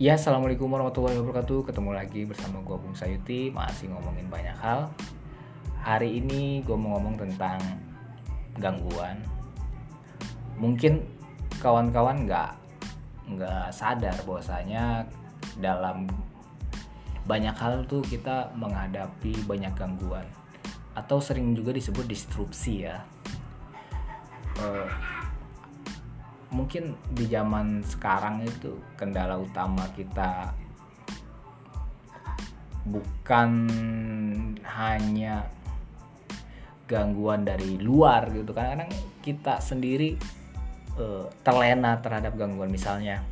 Ya, assalamualaikum warahmatullahi wabarakatuh. Ketemu lagi bersama gue Bung Sayuti, masih ngomongin banyak hal. Hari ini gue mau ngomong tentang gangguan. Mungkin kawan-kawan nggak nggak sadar bahwasanya dalam banyak hal tuh kita menghadapi banyak gangguan atau sering juga disebut disrupsi ya. Eh, mungkin di zaman sekarang itu kendala utama kita bukan hanya gangguan dari luar gitu. Kan kadang kita sendiri uh, terlena terhadap gangguan. Misalnya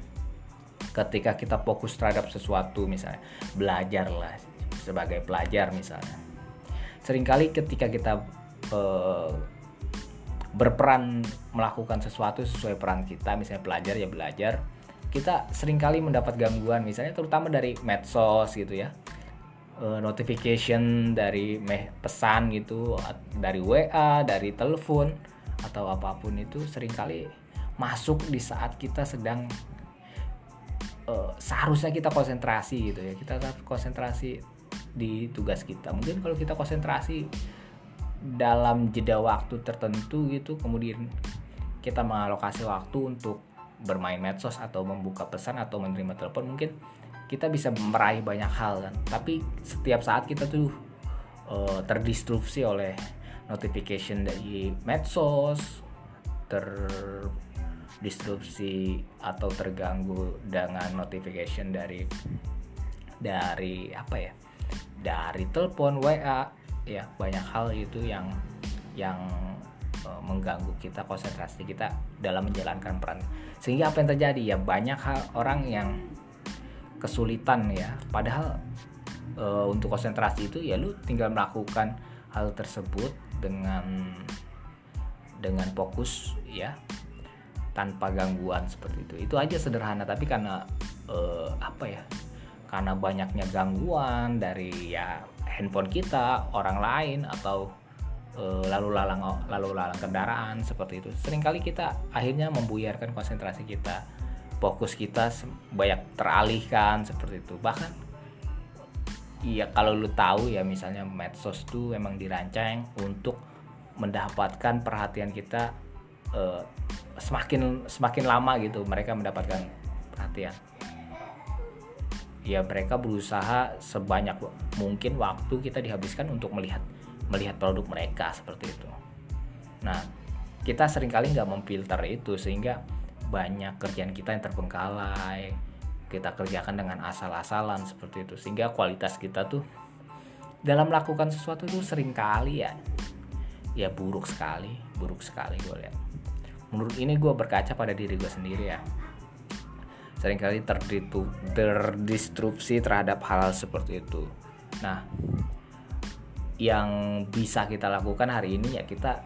ketika kita fokus terhadap sesuatu misalnya belajar lah sebagai pelajar misalnya. Seringkali ketika kita uh, berperan melakukan sesuatu sesuai peran kita misalnya belajar ya belajar. Kita sering kali mendapat gangguan misalnya terutama dari medsos gitu ya. Eh, notification dari pesan gitu dari WA dari telepon atau apa pun itu sering kali masuk di saat kita sedang uh, seharusnya kita konsentrasi gitu ya. Kita konsentrasi di tugas kita. Mungkin kalau kita konsentrasi dalam jeda waktu tertentu gitu kemudian kita mengalokasi waktu untuk bermain medsos atau membuka pesan atau menerima telepon mungkin kita bisa meraih banyak hal kan. Tapi setiap saat kita tuh uh, terdistrupsi oleh notification dari medsos terdistrupsi atau terganggu dengan notification dari dari apa ya dari telepon WA ya banyak hal itu yang yang uh, mengganggu kita konsentrasi kita dalam menjalankan peran. Sehingga apa yang terjadi? Ya banyak hal orang yang kesulitan ya. Padahal uh, untuk konsentrasi itu ya lu tinggal melakukan hal tersebut dengan dengan fokus ya tanpa gangguan seperti itu. Itu aja sederhana tapi karena uh, apa ya karena banyaknya gangguan dari ya handphone kita, orang lain atau e, lalu lalang lalu lalang kendaraan seperti itu. Seringkali kita akhirnya membuyarkan konsentrasi kita, fokus kita banyak teralihkan seperti itu. Bahkan Iya kalau lu tahu ya misalnya medsos tuh emang dirancang untuk mendapatkan perhatian kita e, semakin semakin lama gitu mereka mendapatkan perhatian ya mereka berusaha sebanyak mungkin waktu kita dihabiskan untuk melihat melihat produk mereka seperti itu. Nah, kita sering kali nggak memfilter itu sehingga banyak kerjaan kita yang terbengkalai, kita kerjakan dengan asal-asalan seperti itu sehingga kualitas kita tuh dalam melakukan sesuatu itu sering kali ya ya buruk sekali, buruk sekali gue lihat. Menurut ini gue berkaca pada diri gue sendiri ya sering kali terdistrupsi terhadap hal, hal seperti itu. Nah, yang bisa kita lakukan hari ini ya kita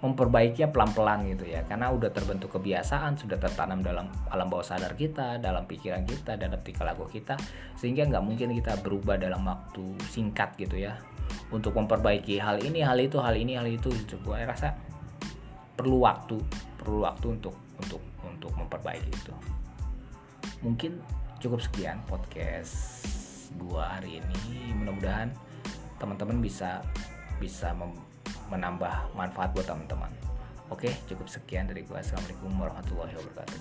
memperbaikinya pelan-pelan gitu ya. Karena udah terbentuk kebiasaan sudah tertanam dalam alam bawah sadar kita dalam pikiran kita dalam tingkah laku kita sehingga nggak mungkin kita berubah dalam waktu singkat gitu ya. Untuk memperbaiki hal ini hal itu hal ini hal itu gitu. Gue rasa perlu waktu perlu waktu untuk untuk untuk memperbaiki itu mungkin cukup sekian podcast gua hari ini. Mudah-mudahan teman-teman bisa bisa menambah manfaat buat teman-teman. Oke cukup sekian dari gua. Assalamualaikum warahmatullahi wabarakatuh.